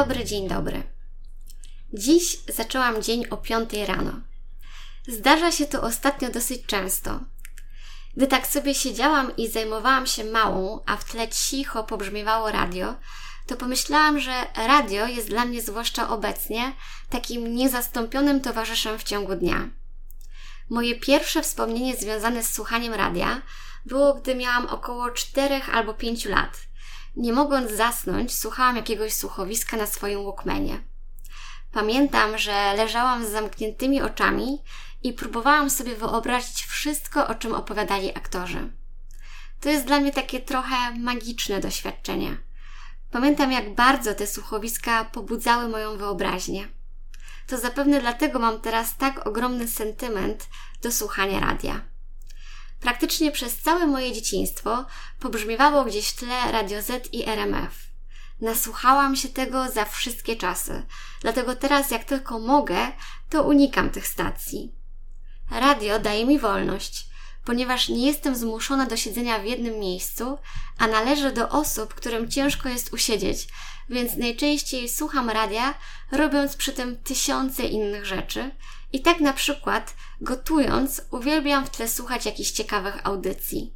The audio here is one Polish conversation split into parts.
dobry, dzień dobry. Dziś zaczęłam dzień o 5 rano. Zdarza się to ostatnio dosyć często. Gdy tak sobie siedziałam i zajmowałam się małą, a w tle cicho pobrzmiewało radio, to pomyślałam, że radio jest dla mnie zwłaszcza obecnie takim niezastąpionym towarzyszem w ciągu dnia. Moje pierwsze wspomnienie związane z słuchaniem radia było, gdy miałam około 4 albo 5 lat – nie mogąc zasnąć, słuchałam jakiegoś słuchowiska na swoim Walkmanie. Pamiętam, że leżałam z zamkniętymi oczami i próbowałam sobie wyobrazić wszystko, o czym opowiadali aktorzy. To jest dla mnie takie trochę magiczne doświadczenie. Pamiętam, jak bardzo te słuchowiska pobudzały moją wyobraźnię. To zapewne dlatego mam teraz tak ogromny sentyment do słuchania radia. Praktycznie przez całe moje dzieciństwo pobrzmiewało gdzieś w tle Radio Z i RMF. Nasłuchałam się tego za wszystkie czasy, dlatego teraz jak tylko mogę, to unikam tych stacji. Radio daje mi wolność, ponieważ nie jestem zmuszona do siedzenia w jednym miejscu, a należę do osób, którym ciężko jest usiedzieć, więc najczęściej słucham radia, robiąc przy tym tysiące innych rzeczy. I tak na przykład, gotując, uwielbiam w tle słuchać jakichś ciekawych audycji.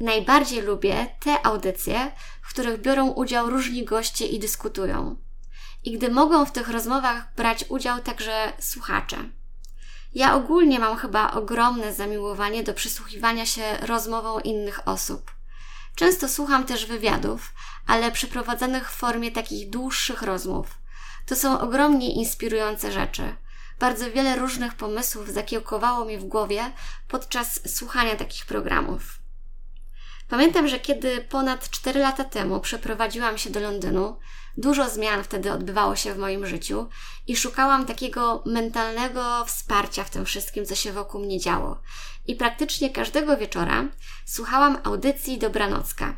Najbardziej lubię te audycje, w których biorą udział różni goście i dyskutują. I gdy mogą w tych rozmowach brać udział także słuchacze. Ja ogólnie mam chyba ogromne zamiłowanie do przysłuchiwania się rozmowom innych osób. Często słucham też wywiadów, ale przeprowadzonych w formie takich dłuższych rozmów. To są ogromnie inspirujące rzeczy. Bardzo wiele różnych pomysłów zakiełkowało mi w głowie podczas słuchania takich programów. Pamiętam, że kiedy ponad 4 lata temu przeprowadziłam się do Londynu, dużo zmian wtedy odbywało się w moim życiu i szukałam takiego mentalnego wsparcia w tym wszystkim, co się wokół mnie działo. I praktycznie każdego wieczora słuchałam audycji Dobranocka.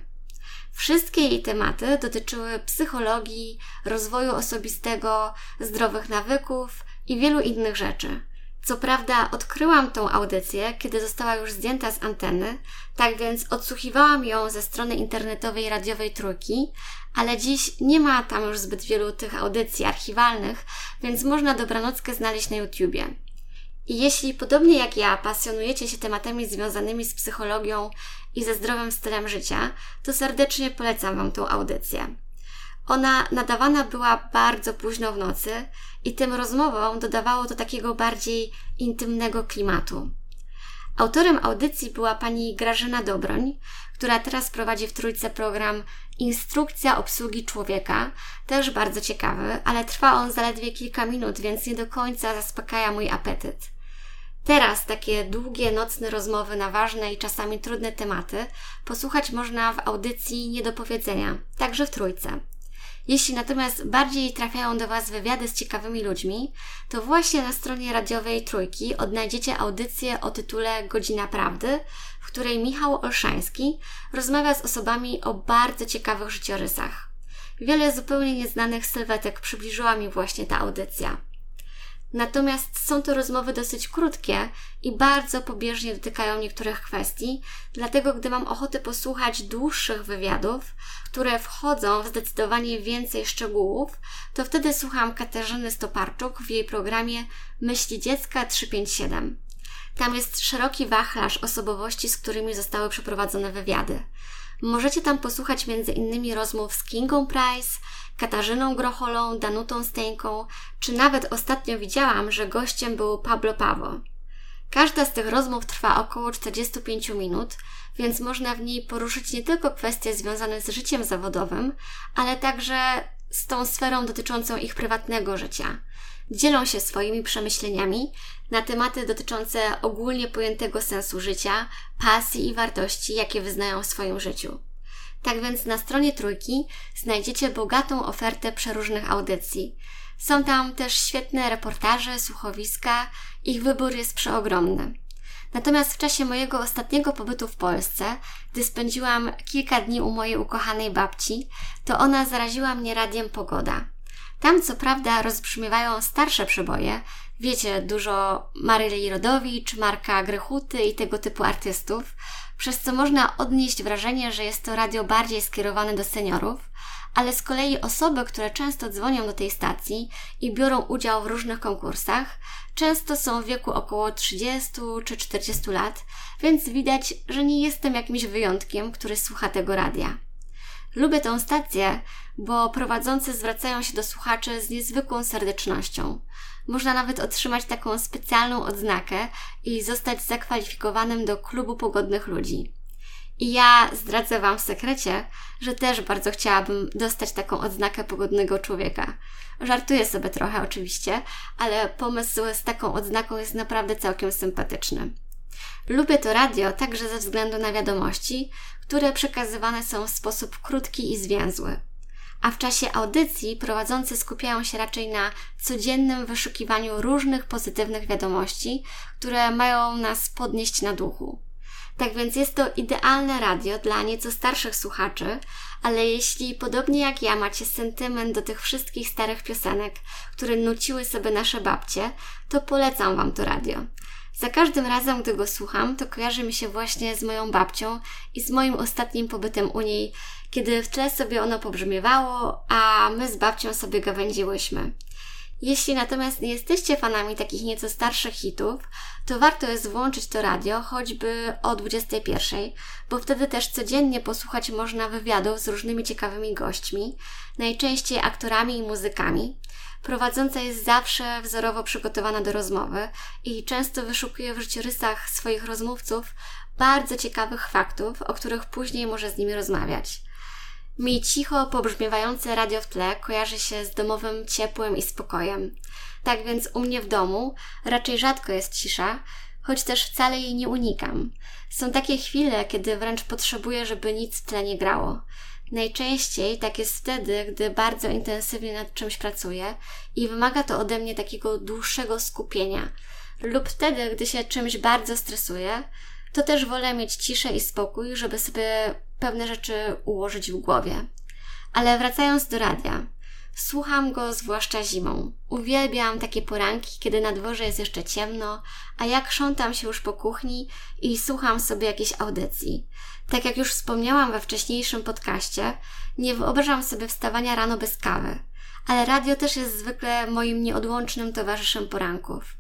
Wszystkie jej tematy dotyczyły psychologii, rozwoju osobistego, zdrowych nawyków i wielu innych rzeczy. Co prawda odkryłam tą audycję, kiedy została już zdjęta z anteny, tak więc odsłuchiwałam ją ze strony internetowej radiowej Trójki, ale dziś nie ma tam już zbyt wielu tych audycji archiwalnych, więc można dobranockę znaleźć na YouTubie. I jeśli podobnie jak ja pasjonujecie się tematami związanymi z psychologią i ze zdrowym stylem życia, to serdecznie polecam Wam tą audycję. Ona nadawana była bardzo późno w nocy i tym rozmowom dodawało to takiego bardziej intymnego klimatu. Autorem audycji była pani Grażyna Dobroń, która teraz prowadzi w trójce program Instrukcja obsługi człowieka, też bardzo ciekawy, ale trwa on zaledwie kilka minut, więc nie do końca zaspokaja mój apetyt. Teraz takie długie, nocne rozmowy na ważne i czasami trudne tematy posłuchać można w audycji Nie do powiedzenia, także w trójce. Jeśli natomiast bardziej trafiają do Was wywiady z ciekawymi ludźmi, to właśnie na stronie radiowej Trójki odnajdziecie audycję o tytule Godzina Prawdy, w której Michał Olszański rozmawia z osobami o bardzo ciekawych życiorysach. Wiele zupełnie nieznanych sylwetek przybliżyła mi właśnie ta audycja. Natomiast są to rozmowy dosyć krótkie i bardzo pobieżnie dotykają niektórych kwestii, dlatego gdy mam ochotę posłuchać dłuższych wywiadów, które wchodzą w zdecydowanie więcej szczegółów, to wtedy słucham Katarzyny Stoparczuk w jej programie Myśli Dziecka 357. Tam jest szeroki wachlarz osobowości, z którymi zostały przeprowadzone wywiady. Możecie tam posłuchać między innymi rozmów z Kingą Price, Katarzyną Grocholą, Danutą Steńką, czy nawet ostatnio widziałam, że gościem był Pablo Pawo. Każda z tych rozmów trwa około 45 minut, więc można w niej poruszyć nie tylko kwestie związane z życiem zawodowym, ale także z tą sferą dotyczącą ich prywatnego życia. Dzielą się swoimi przemyśleniami na tematy dotyczące ogólnie pojętego sensu życia, pasji i wartości, jakie wyznają w swoim życiu. Tak więc na stronie Trójki znajdziecie bogatą ofertę przeróżnych audycji. Są tam też świetne reportaże, słuchowiska, ich wybór jest przeogromny. Natomiast w czasie mojego ostatniego pobytu w Polsce, gdy spędziłam kilka dni u mojej ukochanej babci, to ona zaraziła mnie radiem Pogoda. Tam co prawda rozbrzmiewają starsze przeboje, wiecie, dużo Maryli Rodowicz, Marka Grechuty i tego typu artystów, przez co można odnieść wrażenie, że jest to radio bardziej skierowane do seniorów, ale z kolei osoby, które często dzwonią do tej stacji i biorą udział w różnych konkursach, często są w wieku około 30 czy 40 lat, więc widać, że nie jestem jakimś wyjątkiem, który słucha tego radia. Lubię tę stację, bo prowadzący zwracają się do słuchaczy z niezwykłą serdecznością. Można nawet otrzymać taką specjalną odznakę i zostać zakwalifikowanym do klubu pogodnych ludzi. I ja zdradzę Wam w sekrecie, że też bardzo chciałabym dostać taką odznakę pogodnego człowieka. Żartuję sobie trochę oczywiście, ale pomysł z taką odznaką jest naprawdę całkiem sympatyczny. Lubię to radio także ze względu na wiadomości, które przekazywane są w sposób krótki i zwięzły. A w czasie audycji prowadzący skupiają się raczej na codziennym wyszukiwaniu różnych pozytywnych wiadomości, które mają nas podnieść na duchu. Tak więc jest to idealne radio dla nieco starszych słuchaczy, ale jeśli podobnie jak ja macie sentyment do tych wszystkich starych piosenek, które nuciły sobie nasze babcie, to polecam Wam to radio. Za każdym razem, gdy go słucham, to kojarzy mi się właśnie z moją babcią i z moim ostatnim pobytem u niej, kiedy w tle sobie ono pobrzmiewało, a my z babcią sobie gawędziłyśmy. Jeśli natomiast nie jesteście fanami takich nieco starszych hitów, to warto jest włączyć to radio choćby o 21, bo wtedy też codziennie posłuchać można wywiadów z różnymi ciekawymi gośćmi, najczęściej aktorami i muzykami. Prowadząca jest zawsze wzorowo przygotowana do rozmowy i często wyszukuje w życiorysach swoich rozmówców bardzo ciekawych faktów, o których później może z nimi rozmawiać. Mi cicho pobrzmiewające radio w tle kojarzy się z domowym ciepłem i spokojem. Tak więc u mnie w domu raczej rzadko jest cisza, choć też wcale jej nie unikam. Są takie chwile, kiedy wręcz potrzebuję, żeby nic w tle nie grało. Najczęściej tak jest wtedy, gdy bardzo intensywnie nad czymś pracuję i wymaga to ode mnie takiego dłuższego skupienia, lub wtedy, gdy się czymś bardzo stresuję, to też wolę mieć ciszę i spokój, żeby sobie pewne rzeczy ułożyć w głowie. Ale wracając do radia, słucham go zwłaszcza zimą. Uwielbiam takie poranki, kiedy na dworze jest jeszcze ciemno, a ja krzątam się już po kuchni i słucham sobie jakiejś audycji. Tak jak już wspomniałam we wcześniejszym podcaście, nie wyobrażam sobie wstawania rano bez kawy, ale radio też jest zwykle moim nieodłącznym towarzyszem poranków.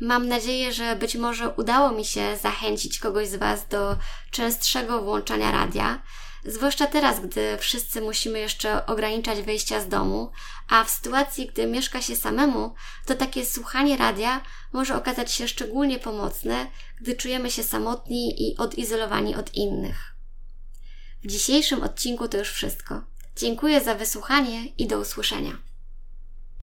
Mam nadzieję, że być może udało mi się zachęcić kogoś z Was do częstszego włączania radia, zwłaszcza teraz, gdy wszyscy musimy jeszcze ograniczać wyjścia z domu, a w sytuacji, gdy mieszka się samemu, to takie słuchanie radia może okazać się szczególnie pomocne, gdy czujemy się samotni i odizolowani od innych. W dzisiejszym odcinku to już wszystko. Dziękuję za wysłuchanie i do usłyszenia.